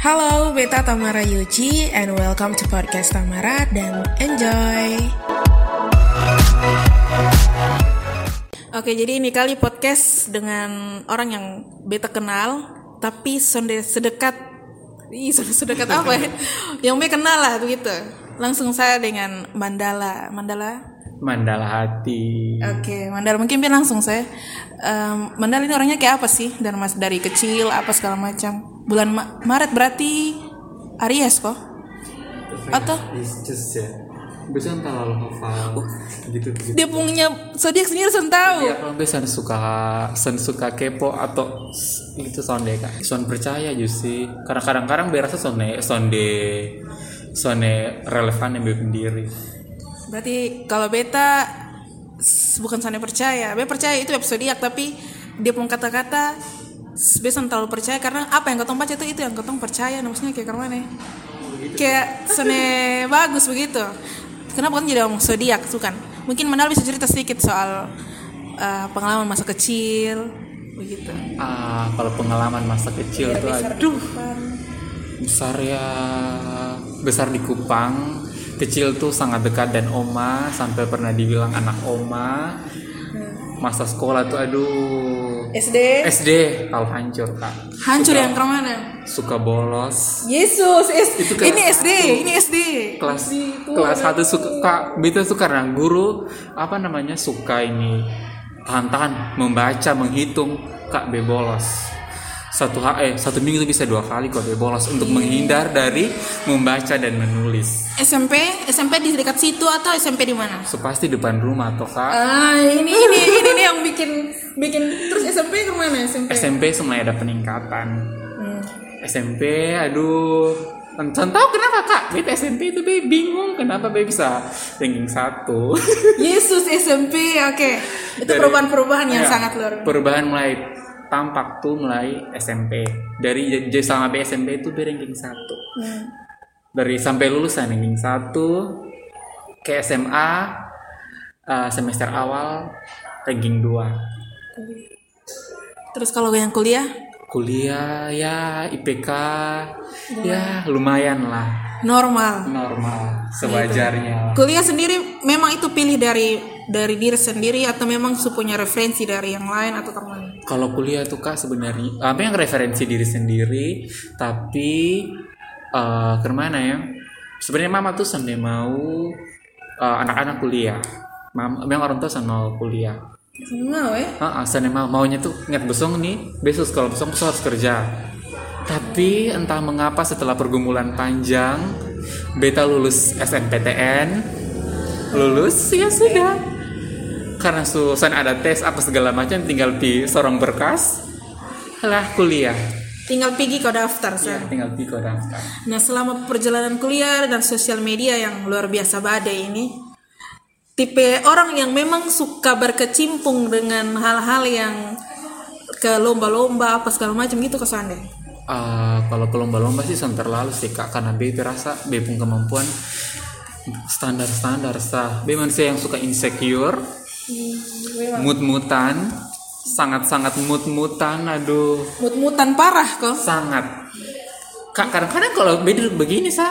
Halo, Beta Tamara Yuji and welcome to podcast Tamara dan enjoy. Oke, jadi ini kali podcast dengan orang yang Beta kenal, tapi sonde sedekat, ih sonde sedekat apa ya? yang Beta kenal lah begitu. Langsung saya dengan Mandala, Mandala. Mandala hati. Oke, Mandala mungkin biar langsung saya. Em, Mandala ini orangnya kayak apa sih? Dan mas dari kecil apa segala macam. Bulan Ma- Maret berarti Aries kok? Atau It's just ya. Biasanya terlalu hafal gitu gitu. dia punya zodiak sendiri sen tahu. Ya kalau biasanya suka sen suka kepo atau itu sonde kak. Son percaya sih. Karena kadang-kadang berasa sonde sonde sonde relevan yang sendiri. Berarti kalau beta bukan sana percaya, beta percaya itu web zodiak tapi dia pun kata-kata beta terlalu percaya karena apa yang ketong baca itu itu yang ketong percaya, nah, maksudnya kayak mana? Kayak sene bagus begitu. Kenapa kan jadi ngomong zodiak tuh kan? Mungkin Manal bisa cerita sedikit soal uh, pengalaman masa kecil begitu. Ah kalau pengalaman masa kecil tuh aduh besar ya besar di Kupang kecil tuh sangat dekat dan oma sampai pernah dibilang anak oma masa sekolah tuh aduh SD SD kalau hancur kak. Hancur Suka- yang ke mana? suka bolos. Yesus, es- Itu kelas ini SD, ini SD. kelas kelas satu suka kak itu tuh karena guru apa namanya suka ini tahan-tahan membaca menghitung. Kak be bolos satu ha- eh satu minggu bisa dua kali kok be bolos untuk menghindar dari membaca dan menulis SMP, SMP di dekat situ atau SMP di mana? so pasti depan rumah atau kak Ah, ini ini ini nih yang bikin bikin terus SMP ke mana SMP? SMP mulai ada peningkatan Hmm. SMP aduh Entah tahu kenapa kak Beta SMP itu be bingung kenapa be bisa ranking satu Yesus SMP, oke. Itu Dari- perubahan-perubahan yang Ya, sangat luar biasa. perubahan mulai tampak tuh mulai SMP dari jadi sama B SMP itu be ranking satu. Hmm. dari sampai lulusan ranking satu ke SMA uh, semester awal ranking 2 Terus kalau yang kuliah? Kuliah ya IPK ya lumayan lah. Normal. normal sewajarnya. Kuliah sendiri memang itu pilih dari dari diri sendiri atau memang su punya referensi dari yang lain atau ke mana? kalau kuliah tuh kak sebenarnya apa yang referensi diri sendiri tapi eh ke mana ya? Sebenarnya mama tuh sampai mau eh, anak-anak kuliah. Mam, memang orang tua mau kuliah. Mau ya? Ah, sampai mau maunya tuh ingat besok nih besok kalau besok besok harus kerja. Tapi entah mengapa setelah pergumulan panjang beta lulus SNPTN lulus ya sudah karena susan ada tes apa segala macam tinggal di seorang berkas. Lah kuliah. Tinggal pergi kau daftar, San. tinggal di daftar. Nah, selama perjalanan kuliah dan sosial media yang luar biasa badai ini, tipe orang yang memang suka berkecimpung dengan hal-hal yang ke lomba-lomba apa segala macam gitu kesannya. Ah, kalau ke lomba-lomba sih son terlalu sih kak. Karena B terasa B pun kemampuan. Standar-standar sah B manusia yang suka insecure mut-mutan sangat-sangat mut-mutan aduh Mut-mutan parah kok. sangat kak kadang-kadang kalau B duduk begini sah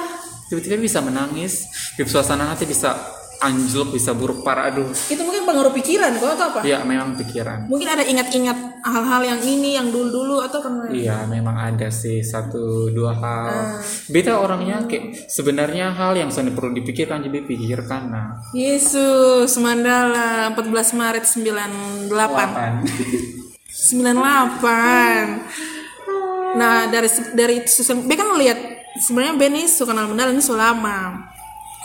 tiba-tiba bisa menangis suasana hati bisa anjlok bisa buruk parah aduh Itu mungkin pengaruh pikiran kok atau apa? ya memang pikiran Mungkin ada ingat-ingat hal-hal yang ini, yang dulu-dulu atau kan Iya, memang ada sih satu dua hal. Beta orangnya kayak sebenarnya hal yang sebenarnya perlu dipikirkan jadi pikirkan. Nah, Yesus, Mandala 14 Maret 98. 98. Nah, dari dari sosial B kan ngeliat sebenarnya Ben ini suka kenal Mandala ini sudah lama.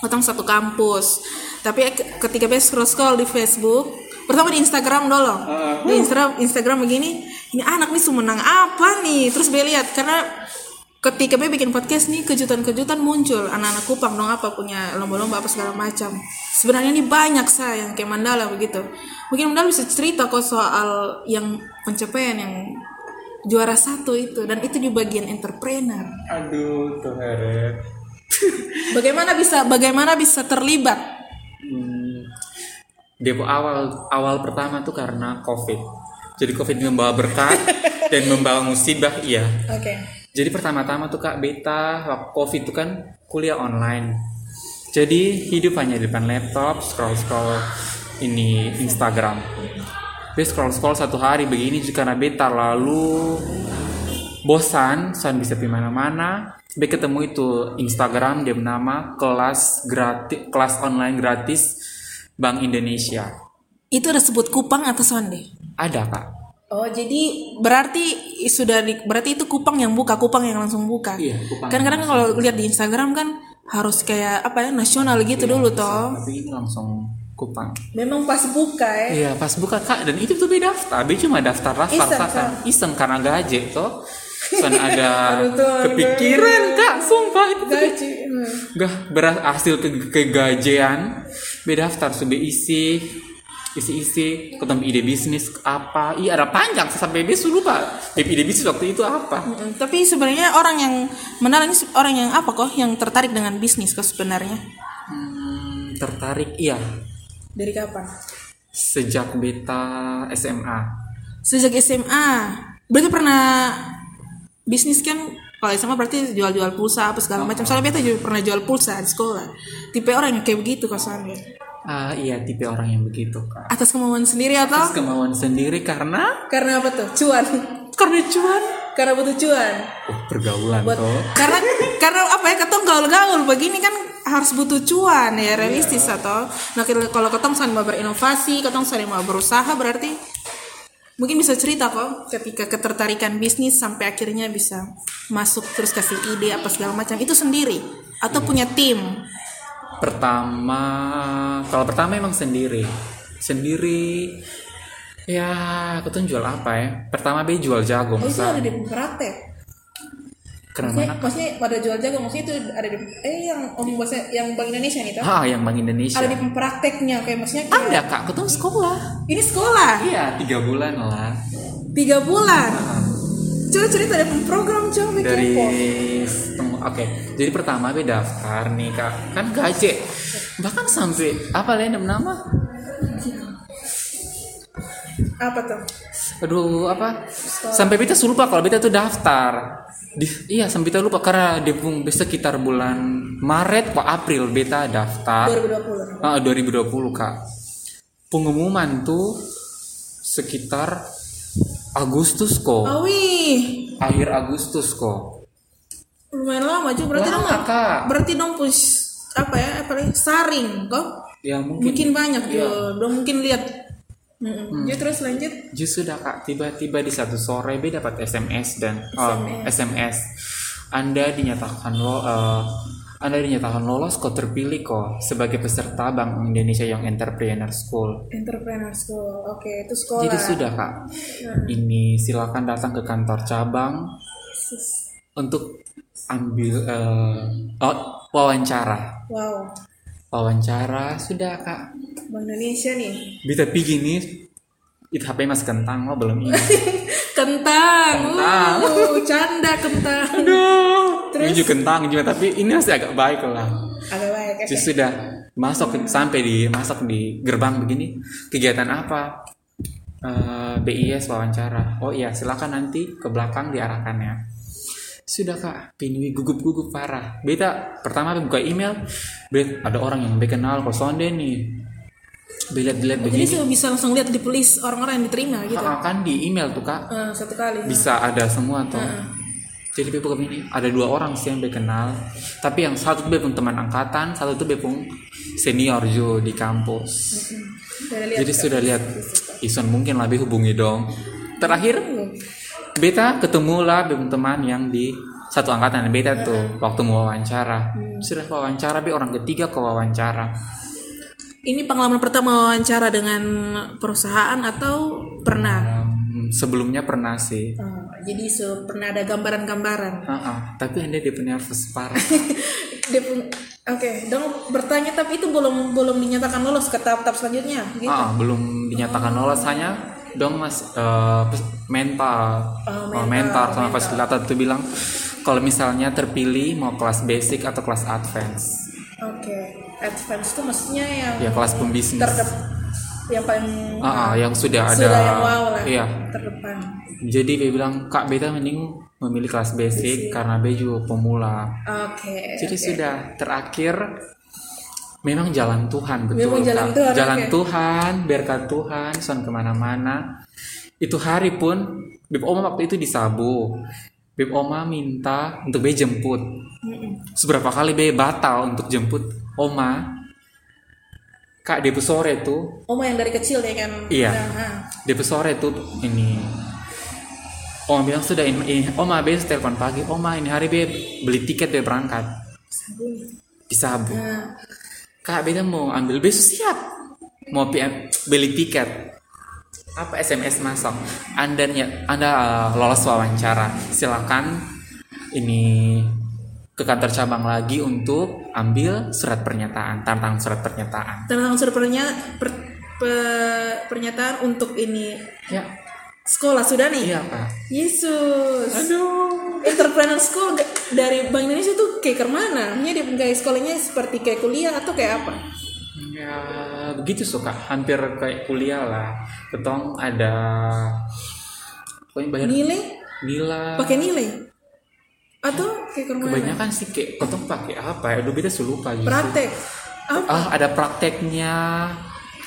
Otong satu kampus. Tapi ke- ketika B scroll scroll di Facebook, pertama di Instagram dulu. Di Instagram Instagram begini, ini anak nih sumenang apa nih? Terus B lihat karena ketika B bikin podcast nih kejutan-kejutan muncul anak-anak Kupang dong apa punya lomba-lomba apa segala macam. Sebenarnya ini banyak saya yang kayak Mandala begitu. Mungkin Mandala bisa cerita kok soal yang pencapaian yang juara satu itu dan itu di bagian entrepreneur. aduh tuh heret. Bagaimana bisa bagaimana bisa terlibat? Hmm, Depo awal awal pertama tuh karena covid. Jadi covid membawa berkat dan membawa musibah iya. Oke. Jadi pertama-tama tuh kak beta waktu covid itu kan kuliah online. Jadi hidup hanya di depan laptop, scroll scroll ini Instagram. Beta scroll scroll satu hari begini juga karena beta lalu bosan, soalnya bisa pergi mana-mana. Beta ketemu itu Instagram dia bernama kelas gratis kelas online gratis Bank Indonesia. Itu ada sebut Kupang atau Sonde? Ada kak. Oh, jadi berarti sudah di, berarti itu Kupang yang buka, Kupang yang langsung buka. Iya, Kupang Kan kadang kalau lihat di Instagram kan harus kayak apa ya nasional gitu dulu toh. Tapi ini langsung Kupang. Memang pas buka ya. Iya pas buka kak dan itu tuh beda daftar, Be cuma daftar daftar Iseng, kan, iseng karena gaje tuh. Soalnya ada kepikiran kak, sumpah itu Gaji. Hmm. gak berhasil ke kegajian, beda daftar sudah isi isi isi ketemu ide bisnis apa iya ada panjang sampai besok lupa ide bisnis waktu itu apa Mm, Tapi sebenarnya orang yang menarik orang yang apa kok yang tertarik dengan bisnis kok sebenarnya? Hmm, tertarik iya Dari kapan? sejak beta SMA Sejak SMA. Berarti pernah bisnis kan kalau SMA berarti jual-jual pulsa apa segala macam. Soalnya beta juga pernah jual pulsa di sekolah. Tipe orang yang kayak begitu kosannya. ah iya tipe orang yang begitu kak Atas kemauan sendiri atau? Terus kemauan sendiri karena Karena apa tuh? Cuan. karena cuan Karena butuh cuan. oh pergaulan Buat toh karena karena apa ya ketong gaul-gaul begini kan harus butuh cuan ya realistis atau nah kalau kalau ketong saling mau berinovasi ketong saling mau berusaha berarti mungkin bisa cerita kok ketika ketertarikan bisnis sampai akhirnya bisa masuk terus kasih ide apa segala macam itu sendiri? Atau punya tim? Pertama kalau pertama emang sendiri. Sendiri ya aku tuh jual apa ya? Pertama be jual jagung oh itu ada di praktek karena maksudnya, maksudnya pada jual jagung maksudnya itu ada di eh yang om bahasa yang bank Indonesia nih toh ah yang bank Indonesia. Ada di prakteknya kayak maksudnya kayak, ada kak. Tuh sekolah. Ini sekolah? Iya tiga bulan lah. Tiga bulan? Coba cerita ada program coba bikin dari oke. Jadi pertama be daftar nih kak. Kan gaje bahkan sampai apa yang nama? Apa tuh? Aduh apa? Sampai beta lupa kalau beta tuh daftar di, iya sampai beta lupa karena dia pun sekitar bulan Maret atau April beta daftar. 2020 Ah, 2020 kak. Pengumuman tuh sekitar Agustus kok. Awi akhir Agustus kok. Lumayan lama juga berarti Lama, dong Kak. berarti dong push apa ya apa saring kok. Ya mungkin. Mungkin banyak juga dong mungkin lihat Mm-mm. Jadi terus lanjut. Justru dah kak tiba-tiba di satu sore B dapat SMS dan oh, SMS. Anda dinyatakan lo eh, Anda dinyatakan lolos kok terpilih kok sebagai peserta Bank Indonesia Young Entrepreneur School. entrepreneur school. Oke itu sekolah. Jadi sudah kak, ini silakan datang ke kantor cabang untuk ambil eh, oh, wawancara. wow Wawancara sudah kak. Bank Indonesia nih Bisa pergi nih. Itu HP mas kentang oh belum ini. kentang Kentang. uh, canda kentang Aduh, Terus? menuju kentang juga tapi ini masih agak baik lah. agak baik Jadi sudah masuk ke- sampai di masuk di gerbang begini kegiatan apa? Eh, BIS wawancara. Oh iya silakan nanti ke belakang diarahkan ya. Sudah kak, pinwi gugup-gugup parah. Beta pertama buka email, bet ada orang yang be kenal sonde nih. Belet-belet jadi begini. sudah bisa langsung lihat di list orang-orang yang diterima gitu Ah, kan di email tuh kak Eh, satu kali bisa ada semua tuh. Jadi Bepung ini ada dua orang sih yang be kenal, tapi yang satu tuh Bepung teman angkatan, satu tuh Bepung senior jo di kampus. Sudah lihat Jadi sudah lihat Ison mungkin lebih hubungi dong. Terakhir Beta ketemu lah Bepung teman yang di satu angkatan Beta tuh waktu mau wawancara. Sudah wawancara Be orang ketiga ke wawancara. ini pengalaman pertama wawancara dengan perusahaan atau pernah Um, sebelumnya pernah sih. Oh, jadi so, pernah ada gambaran-gambaran Ah, ah. tapi anda dia nervous parah. dia pun oke dong bertanya tapi itu belum belum dinyatakan lolos ke tahap-tahap selanjutnya gitu Ah, belum dinyatakan lolos hanya dong mas eh, pes- mental, Oh, Oh, mental, mental sama fasilitator itu bilang kalau misalnya terpilih mau kelas basic atau kelas advance. Oke advance itu maksudnya yang ya kelas pembisnis terdep yang paling ah, ah, yang sudah ada. sudah yang wow lah iya. terdepan. Jadi dia bilang kak beta mending memilih kelas basic. karena B juga pemula. Oke. Jadi oke. sudah terakhir memang jalan Tuhan betul. Memang jalan. Tuhan, Jalan oke. Tuhan, berkat Tuhan, son ke mana-mana. Itu hari pun Bib Oma waktu itu di Sabu. Bib Oma minta untuk B jemput. Seberapa kali B batal untuk jemput Oma. Kak di sore tuh Oma yang dari kecil ya kan? Iya. Nah, di sore tuh ini Oma bilang sudah ini, ini Oma besok telepon pagi Oma ini hari be beli tiket be berangkat sabun. di Sabu Nah, kak beda mau ambil besok siap. Mau PM, beli tiket. Apa SMS masuk anda ny- anda uh, lolos wawancara. Silakan ini ke kantor cabang lagi untuk ambil surat pernyataan tantang surat pernyataan. Tentang surat pernya- per- pe- pernyataan untuk ini. Ya. Sekolah sudah nih. iya kak Yesus. aduh Entrepreneur School dari Bank Indonesia tuh kayak ke mana? Maksudnya dia kayak sekolahnya seperti kayak kuliah atau kayak apa? Ya begitu suka hampir kayak kuliah lah. Ketong ada pokoknya banyak Nilai? nilai. Pakai nilai? Atau kayak ke mana? Kebanyakan sih kayak ketong pakai apa ya? Aduh beta lupa gitu. Praktek. Apa? Ah ada prakteknya.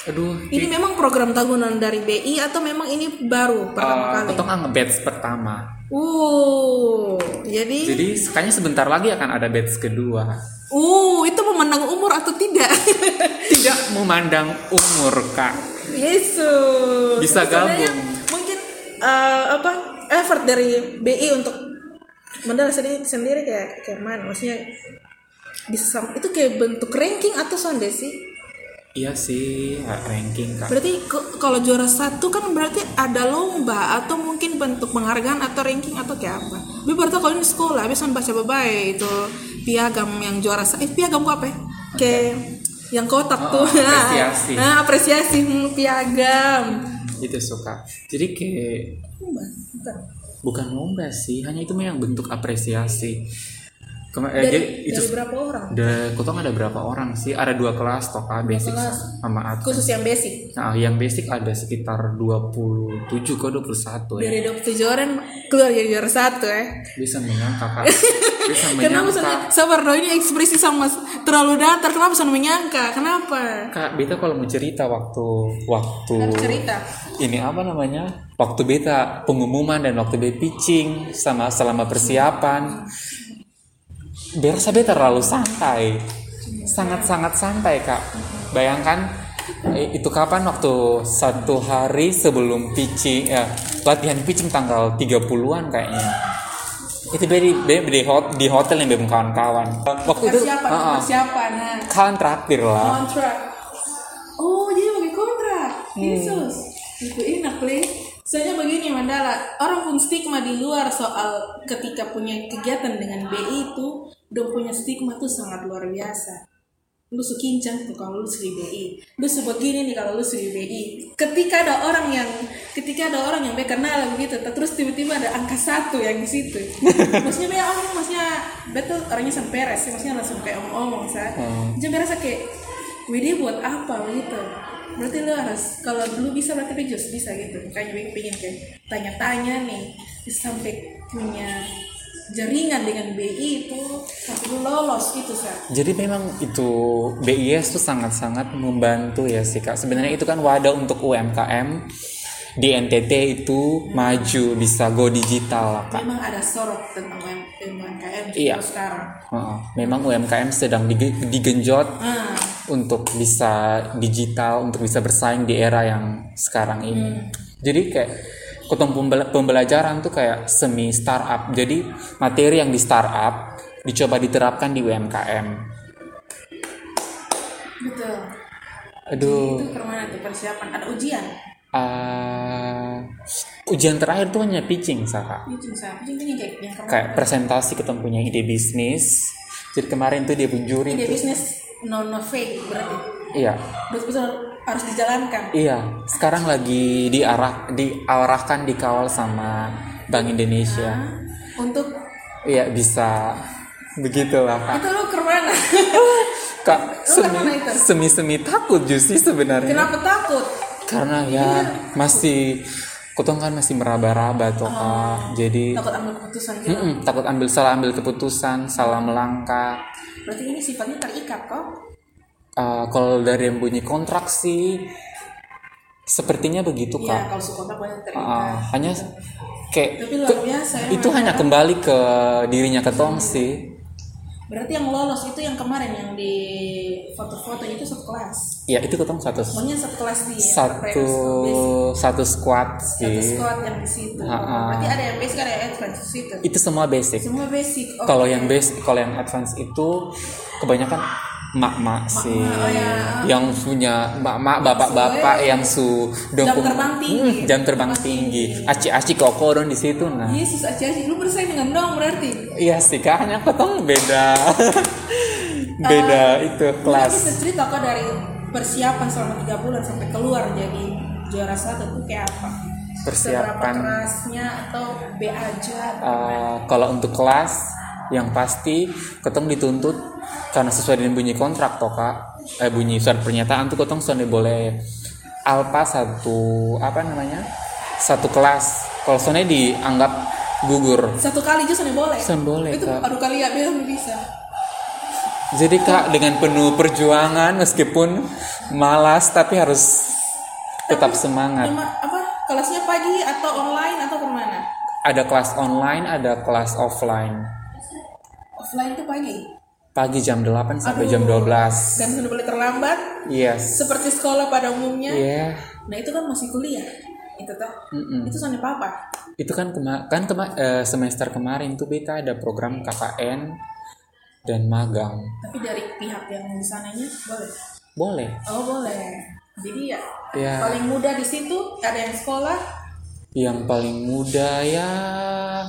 Aduh. Ini memang program tahunan dari BI atau memang ini baru pertama uh, kali? nge batch pertama. Uh, jadi, Jadi kayaknya sebentar lagi akan ada batch kedua. uh itu memandang umur atau tidak? Tidak memandang umur kak. Yesus. Bisa gabung. Mungkin eh, apa effort dari BI untuk modal sendiri sendiri kayak kayak mana? Maksudnya bisa itu kayak bentuk ranking atau sonde sih? Iya sih ranking kak. Berarti kalau juara satu kan berarti ada lomba atau mungkin bentuk penghargaan atau ranking atau kayak apa? Tapi tahu kalau ini sekolah, bisa baca babai itu piagam yang juara satu. Eh piagam apa ya? Kayak yang kotak Oh, tuh. apresiasi. Nah, apresiasi hmm, piagam. Itu suka. Jadi kayak Lomba, bukan. lomba sih hanya itu memang bentuk apresiasi Kema- eh, Dari, jadi itu dari berapa orang? ada kotong ada berapa orang sih ada dua kelas toh Kak, basic kelas. sama advance Khusus yang basic. nah yang basic ada sekitar 27 ke 21 ya Dari 27 orang keluar jadi juara satu ya. bisa menyangka Kak bisa Kenapa menyangka sabar dong ini ekspresi sama terlalu datar. Kenapa soalnya menyangka? Kenapa? Kak beta kalau mau cerita waktu waktu Harus cerita. ini apa namanya waktu beta pengumuman dan waktu beta pitching sama selama persiapan beta terlalu santai sangat sangat santai kak bayangkan eh, itu kapan waktu satu hari sebelum pitching ya latihan pitching tanggal 30-an kayaknya itu di, hot, di hotel yang beda kawan-kawan waktu itu Persiapan, uh-uh, persiapan. Nah, kalian traktir lah kontrak. Oh, jadi pakai kontrak. Hmm. Yesus. Itu enak, Le. Soalnya begini Mandala, orang pun stigma di luar soal ketika punya kegiatan dengan BI itu, udah punya stigma tuh sangat luar biasa. Lu sekincang tuh kalau lu di BI. Lu sebegini nih kalau lu di BI. Ketika ada orang yang, ketika ada orang yang be kenal begitu, terus tiba-tiba ada angka satu yang di situ. maksudnya be orang, maksudnya betul orangnya sampai res, maksudnya langsung kayak omong-omong sa. Jadi berasa kayak, Widih buat apa begitu? Berarti lu harus kalau dulu bisa berarti be just bisa gitu. Makanya be pengen kayak tanya-tanya nih sampai punya jaringan dengan BI itu lu lolos gitu sa. Jadi memang itu BIS tuh sangat-sangat membantu ya sih kak. Sebenarnya itu kan wadah untuk UMKM di NTT itu maju bisa go digital lah kak. Memang ada sorot tentang UM- UMKM Iya. sekarang. Heeh. Memang UMKM sedang dige- digenjot Ah, untuk bisa digital, untuk bisa bersaing di era yang sekarang ini. Jadi kayak ketemu pembela- pembelajaran tuh kayak semi startup. Jadi materi yang di startup dicoba diterapkan di UMKM. betul. Aduh. Itu ke mana tuh persiapan? Ada ujian. Uh, ujian terakhir tuh hanya pitching Saka Ujian sa. Ujian ini kayak yang kayak presentasi ketemu punya ide bisnis jadi kemarin tuh dia pun juri Ide tuh bisnis non fake berarti. iya Betul-betul harus dijalankan. iya sekarang lagi diarah diarahkan dikawal sama Bank Indonesia Untuk iya bisa begitulah kak itu lu ke mana? kak Lu ke mana itu? semi semi takut justru sebenarnya Kenapa takut? karena ya masih Kutong kan masih meraba-raba toh kak. Jadi takut ambil keputusan gitu mm-mm, takut ambil salah ambil keputusan, salah melangkah. berarti ini sifatnya terikat kok Eh, kalau dari yang bunyi kontrak sih sepertinya begitu iya kak. kalau banyak terikat Ah, hanya kayak tapi luar biasa ya itu hanya kembali ke dirinya ketong sih. berarti yang lolos itu yang kemarin yang di foto-foto itu satu kelas Ya itu ketong satu pokoknya satu kelas di satu satu squad satu sih. squad yang di situ Ha-ha. berarti ada yang basic ada yang advance di situ Itu semua basic. semua basic oh, Kalau yang basic, kalau yang advance itu kebanyakan mak-mak sih, oh ya. yang punya mak-mak, bapak-bapak yang su dongkung- terbang tinggi. Hmm, jam terbang tinggi, aci-aci koko dong di situ nah. Yesus aci-aci lu bersaing dengan dong berarti Iya sih kak, hanya ketong beda, beda itu Nah, kelas. bisa cerita kok dari persiapan selama tiga bulan sampai keluar jadi juara satu itu kayak apa Seberapa Persiapan. kerasnya atau B aja atau Eh, kalau untuk kelas yang pasti ketong dituntut karena sesuai dengan bunyi kontrak toh kak. Eh bunyi surat pernyataan tuh ketong sudah boleh alpa satu apa namanya? Satu kelas. Kalau soalnya dianggap gugur. Satu kali aja sana boleh. Sana boleh, itu Kak. baru kali ya belum bisa. Jadi kak dengan penuh perjuangan meskipun malas tapi harus tetap semangat. Cuma apa kelasnya pagi atau online atau ke mana? Ada kelas online ada kelas offline offline itu pagi pagi jam 8 sampai Aduh. jam 12 dan sudah boleh terlambat? Yes. Seperti sekolah pada umumnya? Iya. nah itu kan masih kuliah. Itu tuh Mm-mm. itu sana apa itu kan kema kan kema eh, semester kemarin tuh beta ada program KKN dan magang. Tapi dari pihak yang di sananya boleh? Boleh. Oh boleh. Jadi ya ya paling mudah di situ ada yang sekolah? Yang paling muda ya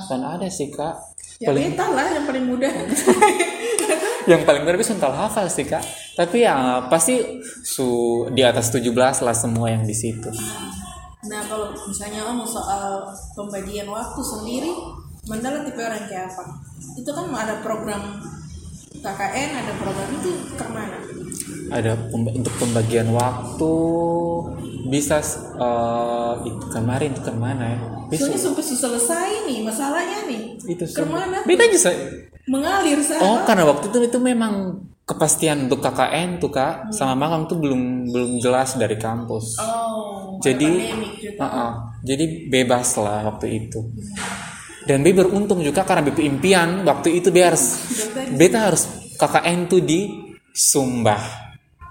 kan ada sih kak ya paling beta lah yang paling mudah yang paling muda bisa hafal sih kak. Tapi ya pasti su di atas 17 lah semua yang di situ. Nah kalau misalnya om soal pembagian waktu sendiri Mandala tipe orang kayak apa? Itu kan ada program KKN ada program itu ke mana? Ada pemba- untuk pembagian waktu bisa eh, itu kemarin itu ke mana ya soalnya sampai susah selesai nih masalahnya nih itu ke mana beda aja mengalir saya Oh, karena waktu itu itu memang kepastian untuk KKN tuh kak sama magang tuh belum belum jelas dari kampus. oh Jadi, juga. Uh-uh. jadi bebas lah waktu itu. Dan B beruntung juga karena BP impian waktu itu biar beta harus KKN tuh di Sumba.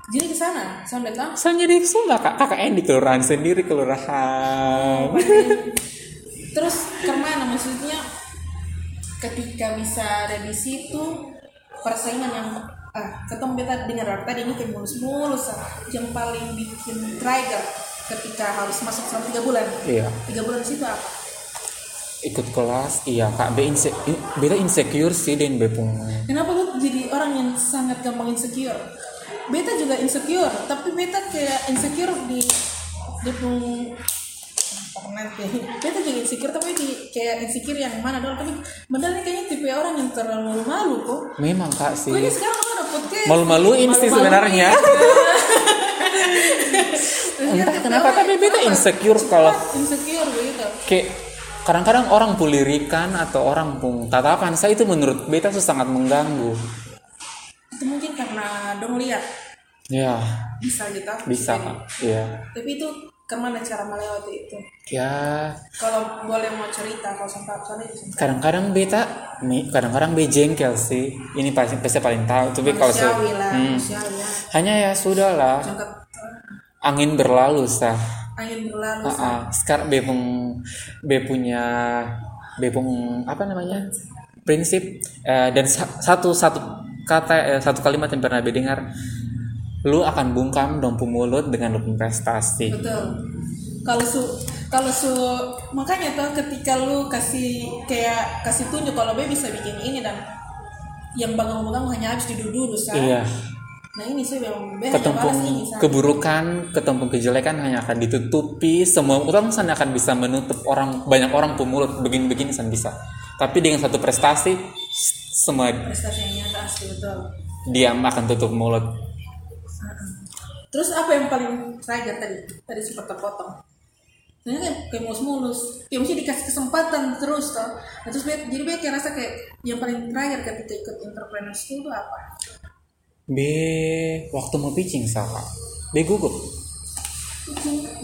Jadi ke sana sampai datang. Soalnya di Sumba kak. KKN di kelurahan sendiri kelurahan. terus ke mana maksudnya ketika bisa ada di situ persaingan yang ah ketemu beta dengar tadi ini kayak mulus-mulus yang paling bikin trigger ketika harus masuk selama tiga bulan. Iya. tiga bulan di situ apa? Ikut kelas, iya kak. B inse beta insecure sih dan B pun. Kenapa lu jadi orang yang sangat gampang insecure beta juga insecure tapi beta kayak insecure di di pun nanti beta juga insecure tapi di kayak insecure yang mana dong? Tapi bener nih kayaknya tipe orang yang terlalu malu kok. Memang kak sih. Ini sekarang ada podcast Malu-maluin sih sebenarnya. Entah kenapa tapi beta insecure kalau insecure begitu kayak kadang-kadang orang pulirikan atau orang pun tatapan saya itu menurut beta itu sangat mengganggu. Itu mungkin karena dong lihat Ya, bisa gitu bisa kak. Iya. tapi itu ke mana cara melewati itu Ya, kalau boleh mau cerita kalau sampai itu sampai kadang-kadang beta mi- kadang-kadang be jengkel sih. Ini pasti pasti paling tahu. Tapi kalau lah Hmm. ya hanya ya sudah lah. Angin berlalu sah. angin berlalu Ah, ah. Sekarang be pun be punya be pun apa namanya prinsip eh, dan sa- satu satu kata eh, satu kalimat yang pernah dengar lu akan bungkam dompu mulut dengan lu punya prestasi. Betul. Kalau su kalau su makanya tuh ketika lu kasih kayak kasih tunjuk kalau be bisa bikin ini dan yang bangun-bangun hanya habis duduk-duduk sah iya. Nah ini sih memang be ketumpung ini keburukan ketumpung kejelekan hanya akan ditutupi. Semua orang sana akan bisa menutup orang banyak orang pemulut begini-begini san bisa. Tapi dengan satu prestasi semua prestasi yang nyata asli betul diam akan tutup mulut Terus apa yang paling trigger tadi? Tadi sempat terpotong. Ternyata kayak, kayak mulus-mulus. Ya mesti dikasih kesempatan terus toh. Nah, terus Bek- jadi Bek kayak rasa kayak yang paling terakhir ketika ikut entrepreneur school itu apa? B waktu mau pitching sama B gugup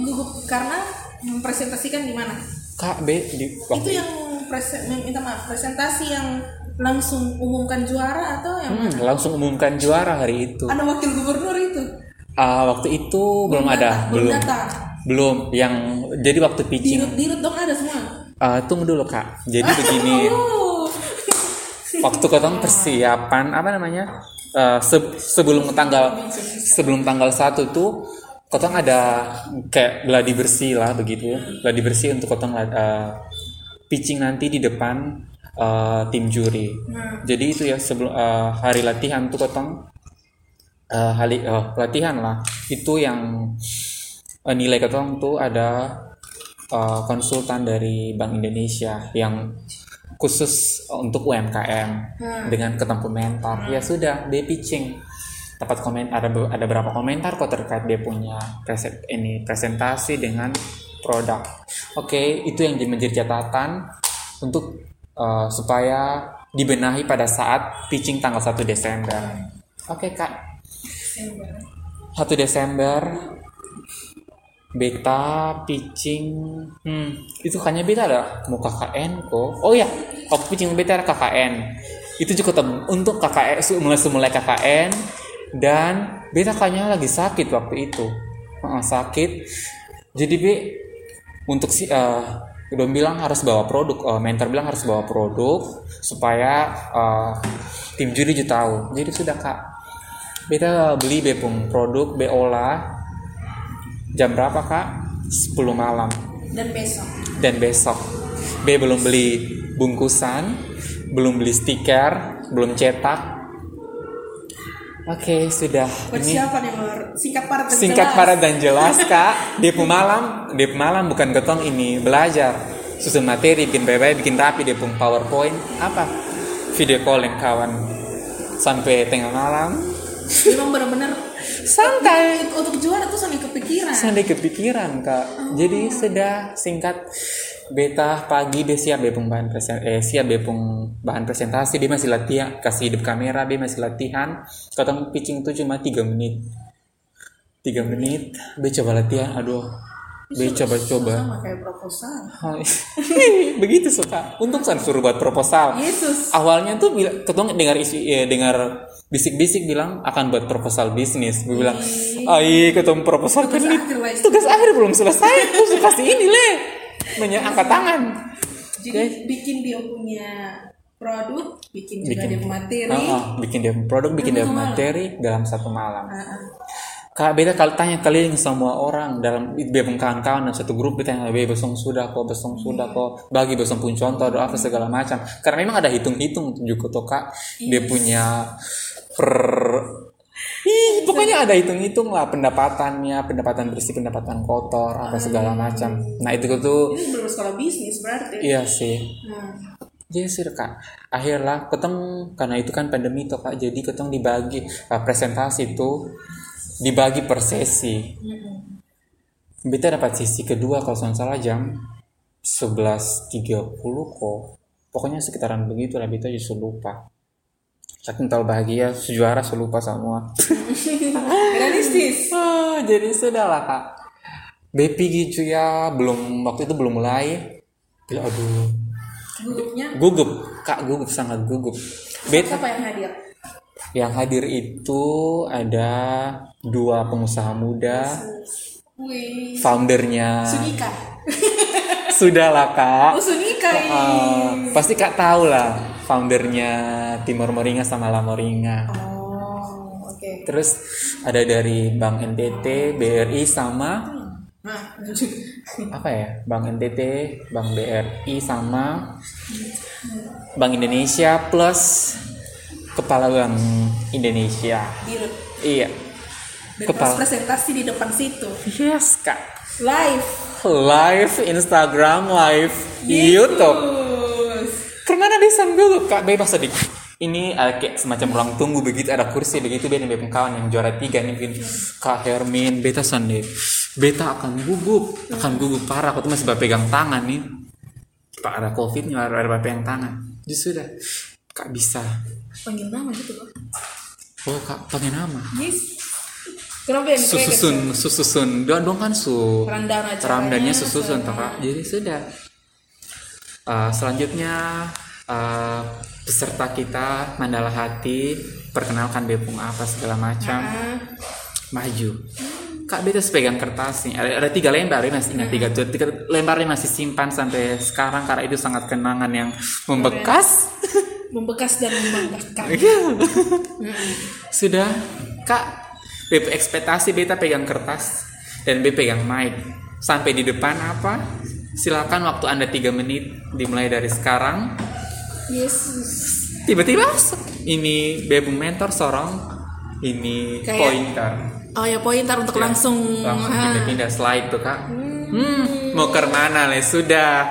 Gugup karena mempresentasikan di mana? kak B di Itu waktu yang presen, minta maaf presentasi yang langsung umumkan juara atau yang Hmm, langsung umumkan juara hari itu. Ada wakil gubernur itu? Ah, waktu itu belum ada data, belum belum. data. belum yang jadi waktu pitching. Dirut dirut dong ada semua. Ah, tunggu dulu kak. Jadi begini. Oh. waktu ketemu persiapan apa namanya? Eh, se- sebelum tanggal sebelum tanggal satu tuh kotong ada kayak gladi bersih lah begitu gladi bersih untuk kotong eh, pitching nanti di depan eh, tim juri. Jadi itu ya sebelum eh, hari latihan tuh kotong eh, hari eh, latihan lah. Itu yang eh, nilai kotong tuh ada eh, konsultan dari Bank Indonesia yang khusus untuk UMKM dengan ketemu mentor. Ya sudah dia pitching. Dapat komen ada ada berapa komentar kok terkait dia punya preset ini presentasi dengan produk. Oke itu yang jadi- menjadi catatan untuk eh, supaya dibenahi pada saat pitching tanggal 1 Desember. Oke kak. 1 Desember beta pitching hmm itu kayaknya beta ada mau KKN kok. Oh ya oh pitching beta ada KKN itu juga tem untuk KKN mulai semulai KKN dan beta kayaknya lagi sakit waktu itu. Heeh, sakit. Jadi be untuk si eh udah bilang harus bawa produk eh, mentor bilang harus bawa produk supaya eh, tim juri juga tahu. Jadi sudah kak. Beta beli bepung produk be olah jam berapa kak? 10 malam. Dan besok. dan besok. B belum beli bungkusan belum beli stiker belum cetak oke sudah. Ini Persiapan yang luar- singkat padat dan singkat jelas. padat dan jelas kak. Depu malam Depu malam bukan getong ini. Belajar susun materi bikin baik bikin rapi Depu powerpoint. Apa? Video calling kawan sampai tengah malam Memang benar-benar santai. Untuk juara tuh sampai kepikiran. Sampai kepikiran kak. Jadi sudah singkat beta pagi dia siap bepung bahan presen eh siap bepung bahan presentasi. Dia masih latihan kasih hidup kamera dia masih latihan. Ketemu pitching tuh cuma tiga menit. Tiga menit be coba latihan aduh be coba coba Sama kayak proposal. begitu suka. Untung saya suruh buat proposal. Yesus. awalnya tuh bila, ketemu dengar isu eh, dengar bisik-bisik bilang akan buat proposal bisnis. Gue bilang ai ketemu proposal kan Tugas ini akhir tugas akhir belum selesai. Terus kasih ini le. Nanya angkat tangan. Jadi bikin dia punya produk, bikin juga Bikin. dia materi. Ah, ah, bikin dia produk bikin dia malam. materi dalam satu malam. Ah, ah. Kak beda kalau tanya keliling semua orang dalam bebong kawan-kawan dalam satu grup kita be besong sudah kok besong sudah kok bagi besong pun contoh doa apa segala macam. Karena memang ada hitung-hitung juga tuh kak dia punya per Ih, pokoknya ada hitung-hitung lah pendapatannya pendapatan bersih pendapatan kotor apa segala macam. Nah itu tuh belum sekolah bisnis berarti. iya sih. Nah, jadi sih kak. Akhirnya ketemu karena itu kan pandemi tuh kak. Jadi ketemu dibagi presentasi itu dibagi per sesi. Beta dapat sesi. Kedua kalau nggak salah jam 11.30 kok. Pokoknya sekitaran begitu lah Beta justru lupa. Saking tahu bahagia sejuara selupa semua. Realistis. Ah, jadi sudah lah kak. Bepi gitu ya belum waktu itu belum mulai. Ya, aduh. Grupnya gugup kak gugup sangat gugup. Beta siapa yang hadir? Yang hadir itu ada dua pengusaha muda. Wih, foundernya. Sunika. sudah lah kak. Oh, Sunika. Ah, pasti kak tahu lah foundernya Timor Moringa sama La Moringa. Oh, oke. terus ada dari Bank NTT BRI sama Nah, apa ya? Bank NTT Bank BRI sama Bank Indonesia plus Kepala Bank Indonesia dirut. iya Dan Kepala. pas presentasi di depan situ. yes kak Live. live Instagram live YouTube Terus. karena ada desain dulu kak bebas sedikit ini ada kayak semacam ruang tunggu begitu ada kursi begitu beda beda kawan yang juara tiga nih mungkin kak Hermin beta sande beta akan gugup akan gugup parah aku tuh masih berpegang tangan nih pak ada covid nih ada berpegang tangan jadi sudah kak bisa panggil nama gitu loh. Oh kak pakai nama? Yes. Kenapa yang kayak gitu? sususun. Sususun dong dong kan su acaranya, ramdannya sususun. toh kak. Jadi sudah. Uh, selanjutnya uh, peserta kita Mandala Hati perkenalkan Bepung apa segala macam. Ah, maju. Kak beta pegang kertas nih. Ada, ada tiga lembar ya masih ingat tiga, tiga lembarnya masih simpan sampai sekarang karena itu sangat kenangan yang membekas membekas dan membanggakan. Sudah. Kak BP ekspektasi beta pegang kertas dan B pegang mic. Sampai di depan apa? Silakan waktu anda tiga menit dimulai dari sekarang. Yes tiba-tiba ini bebu mentor sorong ini Kayak- pointer. Oh ya pointer untuk Ya, langsung. langsung ah. pindah-pindah slide tuh kak. Hmm, mau ke mana le? Sudah.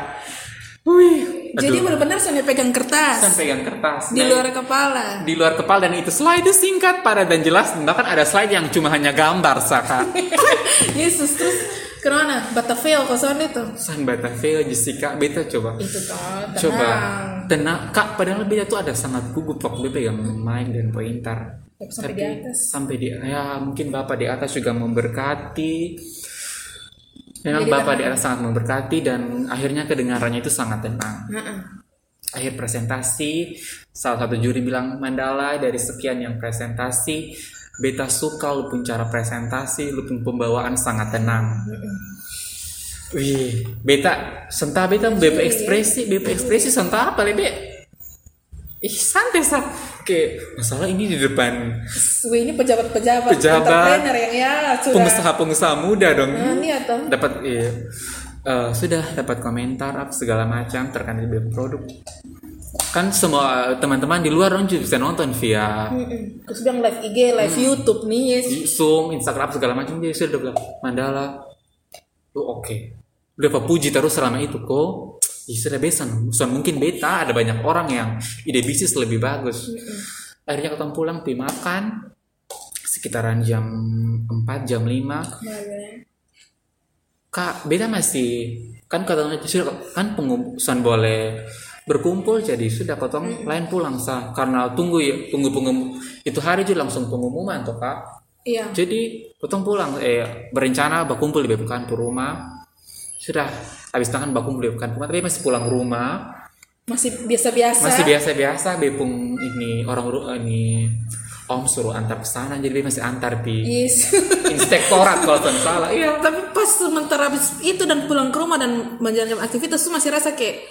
Wih jadi benar-benar sampai pegang kertas. Kan pegang kertas. Di Nah, luar kepala. di luar kepala dan itu slide singkat padat dan jelas. Bahkan ada slide yang cuma hanya gambar saka. Yesus terus ke mana? Batavia kosan itu? San Batavia Jessica. Beta coba. Itu toh tenang. coba. Tenang. Kak padahal beta tuh ada sangat gugup waktu beta pegang mic dan pointer. Tapi sampai di atas. sampai di ya mungkin bapak di atas juga memberkati memang Jadi bapak di atas sangat memberkati dan akhirnya kedengarannya itu sangat tenang. Heeh. akhir presentasi salah satu juri bilang Mandala dari sekian yang presentasi beta suka lu pun cara presentasi lu pun pembawaan sangat tenang. Wih beta sentah beta BP ekspresi BP ekspresi sentah apa lebe? Ih santai sah Oke, masalah ini di depan Wih, ini pejabat-pejabat Pejabat. yang ya sudah pengusaha-pengusaha muda dong Nah, ini atau dapat iya, eh, sudah dapat komentar apa segala macam terkait dengan produk kan semua teman-teman di luar dong juga bisa nonton via. Terus bilang live IG, live Hmm. YouTube nih, yes. Zoom, Instagram segala macam dia sudah bilang Mandala lu oke udah apa puji terus selama itu kok sudah besan. So, mungkin beta ada banyak orang yang ide bisnis lebih bagus. Akhirnya ketemu pulang pergi makan. Sekitaran jam 4 jam 5 Kemarin. Kak, beda masih kan katanya kan pengurusan boleh berkumpul jadi sudah potong lain pulang sah karena tunggu ya tunggu pengum itu hari juga langsung pengumuman tuh kak. Iya. jadi potong pulang eh berencana berkumpul di bukan ke rumah sudah habis tangan berkumpul di bukan rumah tapi masih pulang rumah Masih biasa-biasa. masih biasa-biasa bepung ini orang ini om suruh antar ke sana jadi dia masih antar di Yes. inspektorat kalau tidak salah iya Tapi pas sementara habis itu dan pulang ke rumah dan menjalankan aktivitas tuh masih rasa kayak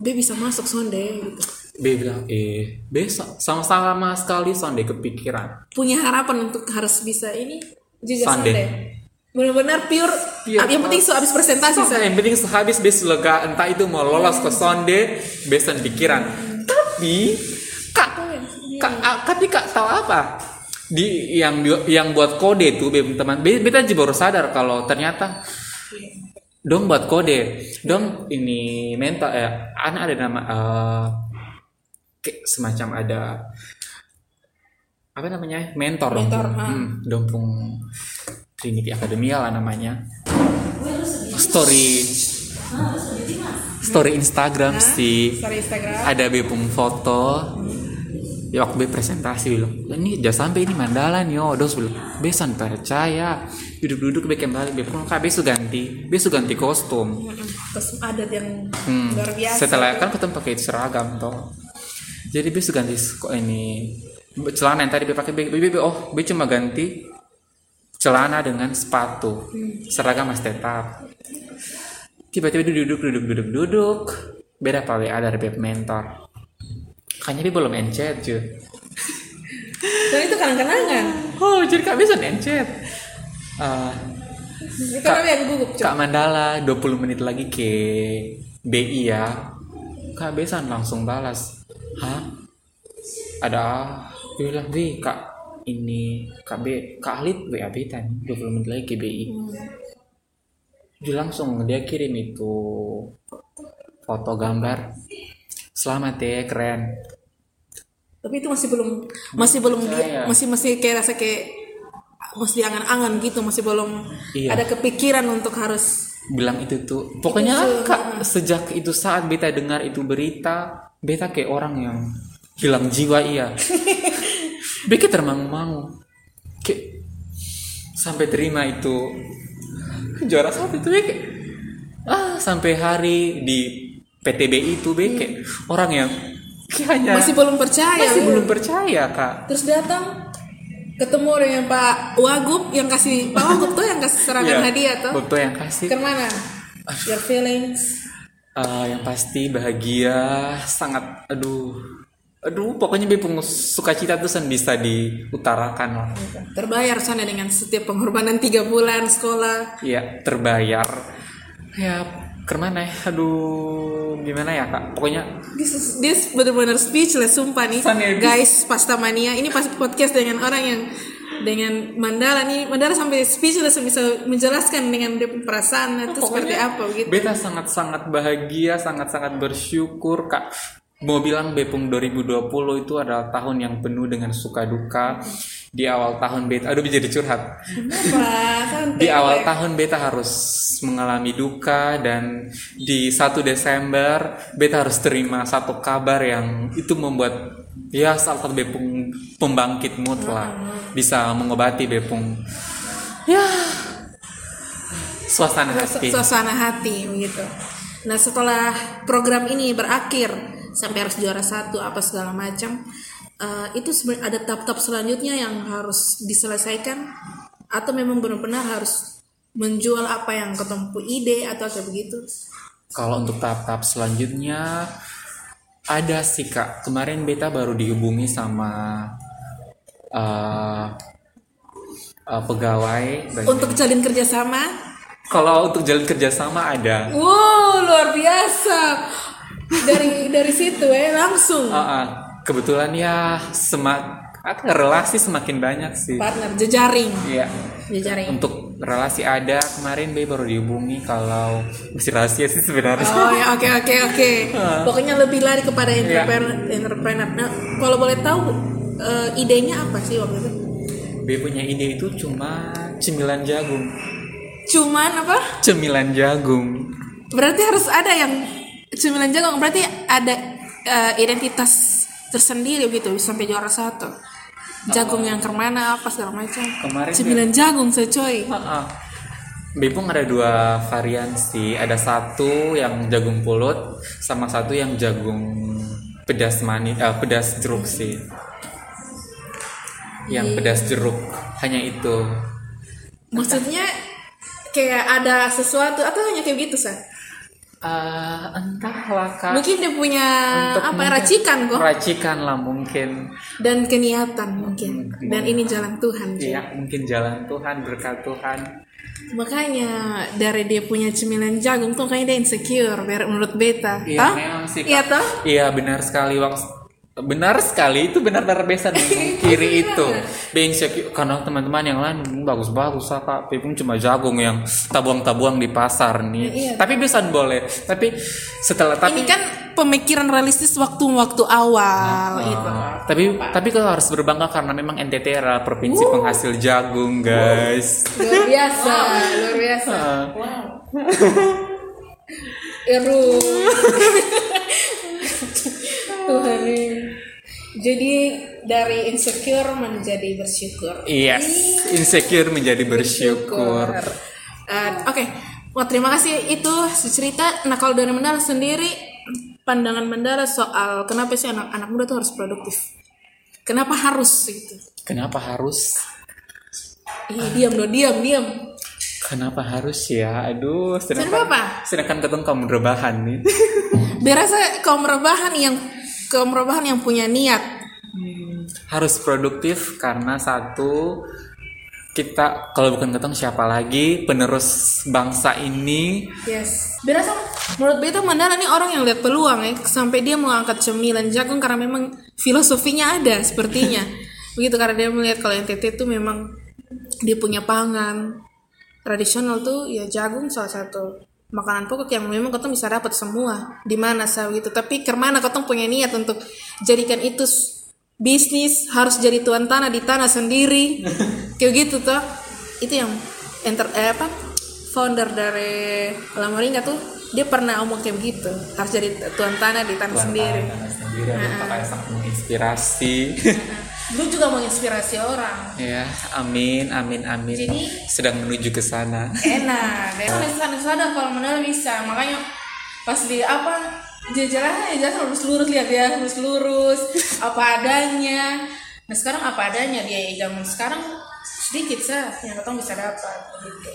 Be bisa masuk sonde gitu. Dia bilang, eh besok sama-sama sekali Sunday kepikiran. Punya harapan untuk harus bisa ini juga sonde. Benar-benar pure. Pure. Yang penting so habis presentasi Sama, saya. yang penting sehabis bes lega entah itu mau lolos ke Sunday besan pikiran. Tapi kak, kak, ah, tapi kak tahu apa? Di yang yang buat kode itu Be- teman, Be- beta juga baru sadar kalau ternyata dong buat kode, dong ini mental ya, anak ada nama eh, kayak semacam ada apa namanya mentor dong Mentor, ha. hmm, dong pung Trinity Academia lah namanya. Story story Instagram sih. Sorry Instagram. ada bepung foto. Ya waktu be presentasi bilang ini udah sampai ini Mandala nih oh dos bilang besan percaya. Duduk-duduk be kembali be pun kak besu ganti. Besu ganti kostum. Mm-mm. Terus ada yang Hmm, luar biasa. setelah kan ketemu pakai seragam toh. Jadi besu ganti kok ini celana yang tadi be pakai be, be, be- oh be cuma ganti celana dengan sepatu. Seragam masih tetap. Tiba-tiba duduk duduk duduk duduk. Beda apa WA dari beb mentor. Kayaknya dia belum encet cuy Dan itu kenang-kenangan. oh jadi kak bisa encet. Ah, kan yang gugup. Kak Mandala 20 menit lagi ke BI ya. Kak Besan langsung balas. Hah? Ada Dia bilang kak ini Kak B Kak Alit WA beta nih 20 menit lagi ke BI Dia langsung dia kirim itu Foto gambar. Selamat ya keren. Tapi itu masih belum masih belum di- percaya. masih masih kayak rasa kayak masih angan-angan gitu masih belum Iya. ada kepikiran untuk harus bilang itu tuh. Pokoknya kak sejak itu saat beta dengar itu berita beta kayak orang yang hilang jiwa iya beta termangu-mangu. Kayak sampai terima itu. Juara satu itu beke ah sampai hari di PTB itu beke orang yang kayaknya masih belum percaya masih belum percaya kak. Terus datang ketemu dengan Pak Wagub yang kasih Pak Wagub tuh yang kasih seragam Iya, hadiah tuh. Betul yang kasih. Ke mana your feelings. Eh, yang pasti bahagia sangat aduh aduh pokoknya bepung sukacita tuh sen bisa diutarakan lah. Terbayar sana dengan setiap pengorbanan tiga bulan sekolah. Ya terbayar. Ya. Ke mana ya aduh gimana ya kak? Pokoknya this is this benar-benar speechless sumpah nih. San ya, guys pasta mania. Ini pas podcast dengan orang yang dengan Mandala nih. Mandala sampai speechless bisa menjelaskan dengan dia perasaan itu seperti apa gitu. beta sangat-sangat bahagia sangat-sangat bersyukur kak mau bilang Bepung 2020 itu adalah tahun yang penuh dengan suka duka di awal tahun beta aduh jadi curhat? Santai. di awal tahun beta harus mengalami duka dan di 1 Desember beta harus terima satu kabar yang itu membuat ya salah satu bepung pembangkit mood lah bisa mengobati bepung ya suasana hati suasana hati begitu. Nah setelah program ini berakhir sampai harus juara satu apa segala macam, eh, itu sebenarnya ada tahap-tahap selanjutnya yang harus diselesaikan atau memang benar-benar harus menjual apa yang ketemu ide atau kayak begitu. kalau untuk tahap-tahap selanjutnya ada sih kak. Kemarin beta baru dihubungi sama eh, eh, pegawai. Untuk jalin kerjasama, kalau untuk jalan kerjasama ada. Wow luar biasa dari dari situ ya langsung Ah, ah. kebetulan ya semak apa, relasi semakin banyak sih. partner jejaring, Iya. jejaring. Untuk relasi ada kemarin Be baru dihubungi kalau masih rahasia sih sebenarnya. Oh ya oke oke oke. Pokoknya lebih lari kepada Iya. entrepreneur. entrepreneur. Nah, kalau boleh tahu eh, idenya apa sih waktu itu? Be punya ide itu cuma cemilan jagung. Cuman apa? Cemilan jagung. Berarti harus ada yang cemilan jagung. Berarti ada eh, identitas tersendiri gitu sampai juara satu. Jagung yang ke mana apa segala macam. Kemarin Cemilan jagung secoy. Ah, ah. Bepung ada dua varian sih. Ada satu yang jagung pulut, sama satu yang jagung pedas manis, eh, pedas jeruk sih. Yang pedas jeruk, hanya itu. Maksudnya kayak ada sesuatu atau hanya kayak gitu sah? Eh, entahlah kak. Mungkin dia punya Untuk apa mungkin- racikan kok Racikan lah mungkin. dan keniatan mungkin dan ini jalan Tuhan. Iya, mungkin jalan Tuhan, berkat Tuhan. makanya dari dia punya cemilan jagung tuh kayaknya dia insecure menurut beta Iya, memang sih, Kak. iya toh Iya benar sekali Wang. Benar sekali itu benar-benar besan kiri itu. Being secure karena teman-teman yang lain "Hmm, bagus-bagus kak. Pipung cuma jagung yang tabuang-tabuang di pasar nih. Iya. Tapi besan boleh. Tapi setelah tapi ini kan pemikiran realistis waktu-waktu awal Ah, itu tapi tapi kalau harus berbangga karena memang NTT adalah provinsi penghasil jagung guys. luar biasa luar biasa Ah. Eru Tuhan jadi dari insecure menjadi bersyukur Yes, insecure menjadi bersyukur. Eh, Oke, Wah terima kasih itu cerita. Nah kalau dari Mandala sendiri, pandangan Mandala soal kenapa sih anak-anak muda tuh harus produktif? Kenapa harus gitu? Kenapa harus? Ih, diam dong, diam, diam. Kenapa harus ya? Aduh, Kenapa sedangkan apa? sedangkan ketemu kamu rebahan nih. Berasa kaum rebahan yang kaum rebahan yang punya niat. harus produktif karena satu kita kalau bukan ketemu siapa lagi penerus bangsa ini Yes. Berasa menurut beta Mandala nih orang yang lihat peluang ya sampai dia mau angkat cemilan jagung karena memang filosofinya ada sepertinya. Begitu karena dia melihat kalau NTT itu memang dia punya pangan tradisional tuh ya jagung salah satu makanan pokok yang memang ketemu bisa dapat semua. Di mana sah gitu. Tapi ke mana ketemu punya niat untuk jadikan itu bisnis harus jadi tuan tanah di tanah sendiri. Kayak gitu tuh itu yang enter eh, apa founder dari Lamaringa tuh dia pernah omong kayak begitu. Harus jadi tuan tanah di tanah Tuan sendiri. tanah sendiri ada kakak sangat menginspirasi lu juga menginspirasi orang. Ya amin amin amin. Jadi- sedang menuju ke sana. enak. Dia kan sadar sadar kalau modal bisa. Makanya pas di apa ya jelas lurus lurus lihat dia lurus lurus apa adanya. Nah sekarang apa adanya dia zaman sekarang sedikit sah yang ketemu bisa dapat gitu.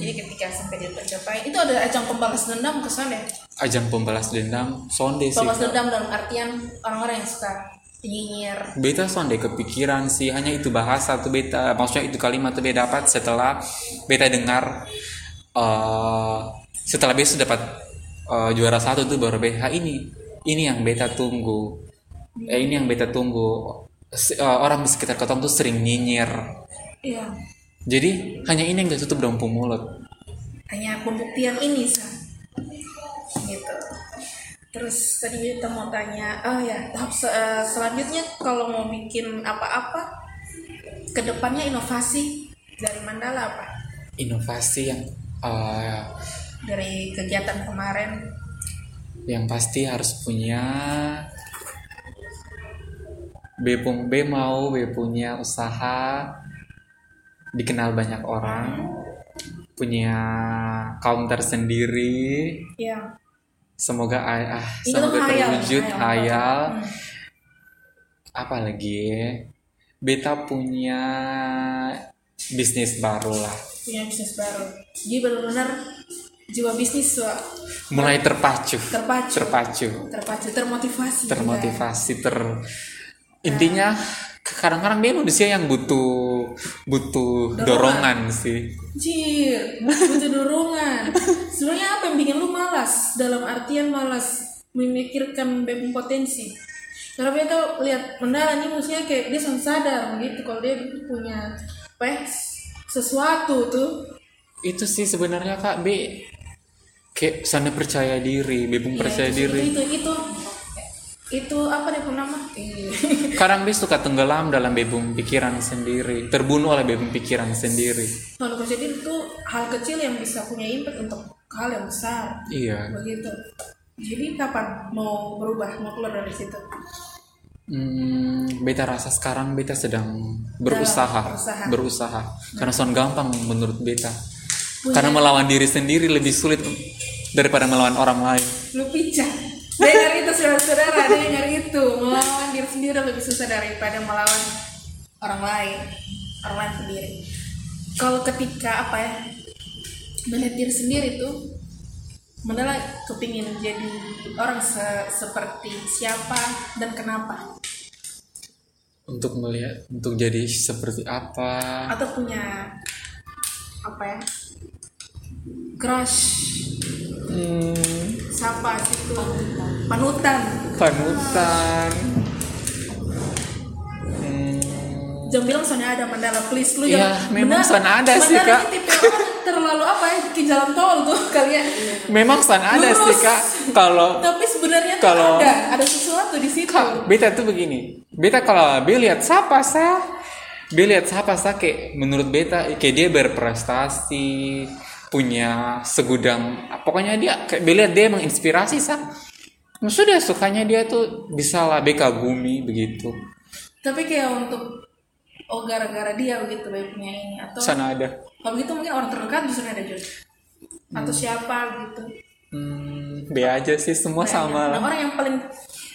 Jadi ketika sampai dia tercapai itu ada ajang pembalas dendam ke sana ajang pembalas dendam sonde sih pembalas dendam dalam artian orang-orang yang suka nyinyir. Beta sonde kepikiran sih hanya itu bahasa tuh beta. Maksudnya itu kalimat tuh beta dapat setelah beta dengar eh setelah beta dapat eh, juara satu tuh baru beta ini ini yang beta tunggu. Eh ini yang beta tunggu. Eh, orang di sekitar ketong tuh sering nyinyir. Iya. Jadi hanya ini yang gak tutup dalam mulut. Hanya pembuktian ini sah gitu terus tadi kita mau tanya oh ya tahap se- eh, selanjutnya kalau mau bikin apa-apa ke depannya inovasi dari Mandala apa? Inovasi yang eh, dari kegiatan kemarin. yang pasti harus punya B pun B mau B punya usaha dikenal banyak orang punya counter sendiri ya semoga ah semoga hayal terwujud hayal Hmm. apa lagi ya? beta punya bisnis baru lah punya bisnis baru jadi benar-benar jiwa bisnis Wak. mulai terpacu terpacu terpacu terpacu termotivasi juga. termotivasi ter intinya kadang-kadang dia manusia yang butuh butuh dorongan, sih Jir, butuh dorongan. Sebenarnya apa yang bikin lu malas? Dalam artian malas memikirkan BEM potensi. Karena beta lihat Mandala nih maksudnya kayak dia langsung sadar gitu kalau dia punya ya, sesuatu tuh. itu sih sebenarnya kak B kayak sana percaya diri B pun Iya, percaya itu, diri Itu, itu itu apa deh nama? Iya. kadang B suka tenggelam dalam B pun pikiran sendiri terbunuh oleh B pun pikiran sendiri Kalau percaya diri itu hal kecil yang bisa punya impact untuk hal yang besar. iya Begitu. Jadi kapan mau berubah, mau keluar dari situ? Hmm, beta rasa sekarang beta sedang berusaha, berusaha. berusaha. Karena soal gampang menurut beta. Karena melawan diri sendiri lebih sulit daripada melawan orang lain. lu picah dengar itu saudara-saudara. Dengar itu. Melawan diri sendiri lebih susah daripada melawan orang lain. Orang lain sendiri. Kalau ketika apa ya melihat diri sendiri tuh Mandala kepingin jadi orang se- seperti siapa dan kenapa? Untuk melihat, untuk jadi seperti apa? atau punya apa ya crush Siapa situ panutan panutan. Hmm, Jangan bilang soalnya ada Mandala please lu Ya, jangan memang soalnya ada sih, Kak. tipe orang terlalu apa ya bikin jalan tol tuh kalian memang san ada Lurus. sih kak. Kalau tapi sebenarnya Kalau- ada ada sesuatu di situ Kak, beta tuh begini. Beta kalau B lihat siapa sah, B lihat siapa sah kayak menurut beta kayak dia berprestasi, punya segudang, pokoknya dia kayak B lihat dia menginspirasi sah. Nah, sudah sukanya dia tuh bisa lah B kagumi begitu. tapi kayak untuk oh gara-gara dia begitu baiknya ini atau Sana ada. kalau gitu mungkin orang terdekat bisa ada juga atau siapa gitu Hmm, B aja sih semua sama Nah, lah. orang yang paling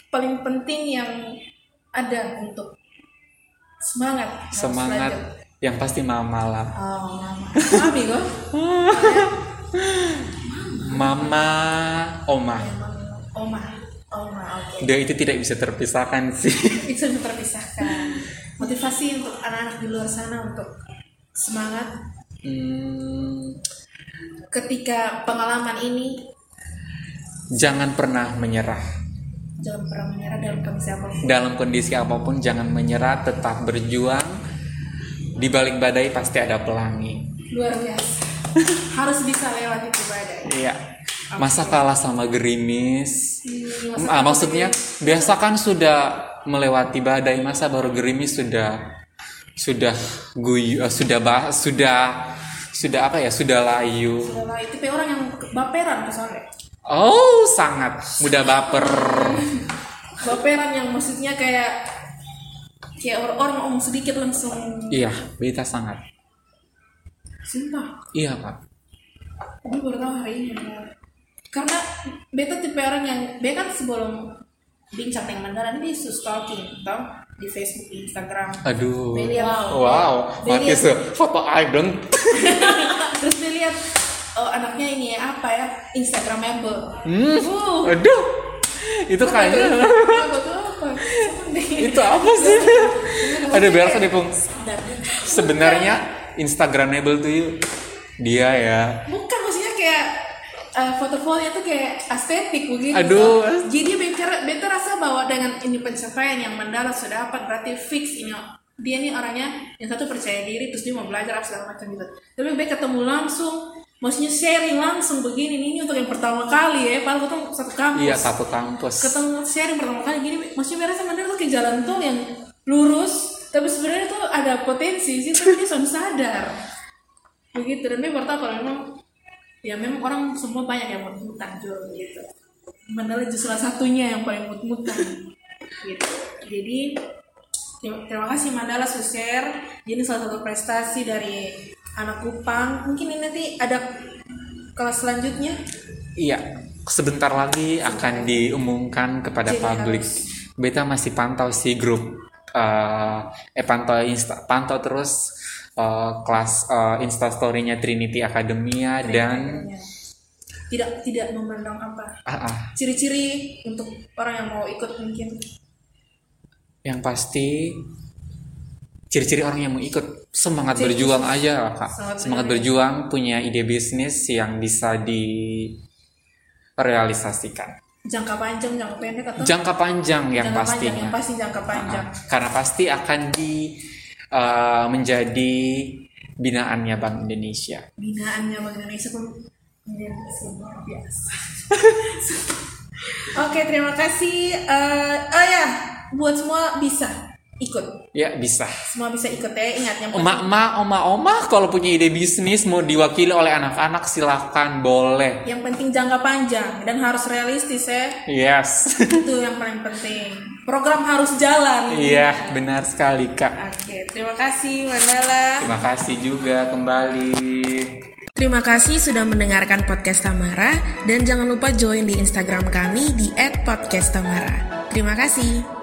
paling penting yang ada untuk semangat Semangat. Yang pasti mama lah. oh mama mami kok Mama, oma. oma oma oke Dia itu tidak bisa terpisahkan sih. itu bisa terpisahkan motivasi untuk anak-anak di luar sana untuk semangat Hmm, ketika pengalaman ini jangan pernah menyerah. jangan pernah menyerah dalam kondisi apa pun Dalam kondisi apa pun jangan menyerah, tetap berjuang. Di balik badai pasti ada pelangi. luar biasa harus bisa lewat itu badai Iya. Masa kalah sama gerimis? Hmm, Ah, maksudnya biasa kan sudah melewati badai masa baru gerimis sudah sudah guyu eh, sudah bah, sudah sudah apa ya sudah layu Adalah tipe orang yang baperan kesannya. oh sangat mudah baper Baperan yang maksudnya kayak kayak orang-orang ngomong sedikit langsung. Iya beta sangat. Sumpah. iya pak. Gue baru tahu hari ini. Karena beta tipe orang yang beta kan sebelum bincang dengan Mandala ini dia suka stalking tau? Di Facebook, di Instagram. aduh. Dia lihat, wow. Lihat- is a foto icon terus dia lihat oh, anaknya ini apa ya? Instagramable. hmm. Uh, aduh. Itu kayaknya? Itu apa sih ada biasa deh pung sebenarnya Instagramable tuh yuk, dia ya bukan maksudnya kayak eh, foto-fotonya tuh kayak estetik begitu. Aduh. toh. Jadi beta, beta rasa bahwa dengan ini pencapaian yang Mandala sudah dapat berarti fix ini dia nih orangnya yang satu percaya diri terus dia mau belajar apa segala macam gitu. Tapi beta ketemu langsung maksudnya sharing langsung begini nih, ini untuk yang pertama kali ya, padahal kita satu kampus. iya satu kampus. Ketemu sharing pertama kali gini maksudnya merasa Mandala tuh kayak jalan tol yang lurus tapi sebenarnya tuh ada potensi sih tapi dia sudah sadar. Begitu dan memang pertama kalau memang ya memang orang semua banyak yang mut-mutan juga gitu. Mandala justru salah satunya yang paling mut-mutan gitu. Jadi terima- kasih Mandala sudah share. Jadi salah satu prestasi dari anak Kupang. Mungkin ini nanti ada kelas selanjutnya? Iya, sebentar lagi akan diumumkan kepada Jadi publik. harus- Beta masih pantau si grup, eh, eh pantau insta, pantau terus eh, kelas eh, instastorynya Trinity Academia dan tidak tidak memandang apa. Ah, ah, ciri-ciri untuk orang yang mau ikut mungkin. Yang pasti ciri-ciri orang yang mau ikut semangat Ciri berjuang aja kak, Semangat semangat berjuang punya ide bisnis yang bisa direalisasikan. jangka panjang jangka pendek atau? Jangka panjang yang jangka pastinya. panjang yang pasti jangka panjang. Ah, karena pasti akan di eh, menjadi binaannya Bank Indonesia. binaannya Bank Indonesia pun menjadi luar biasa. Oke terima kasih. Eh, oh ya buat semua bisa ikut Ya bisa. semua bisa ikut ya ingat yang penting Emak-emak, oma-oma kalau punya ide bisnis mau diwakili oleh anak-anak silahkan boleh. yang penting jangka panjang dan harus realistis ya Yes. itu yang paling penting program harus jalan Iya, benar sekali Kak. oke terima kasih Mandala Terima kasih juga kembali. Terima kasih sudah mendengarkan podcast Tamara dan jangan lupa join di Instagram kami di @podcasttamara. Terima kasih.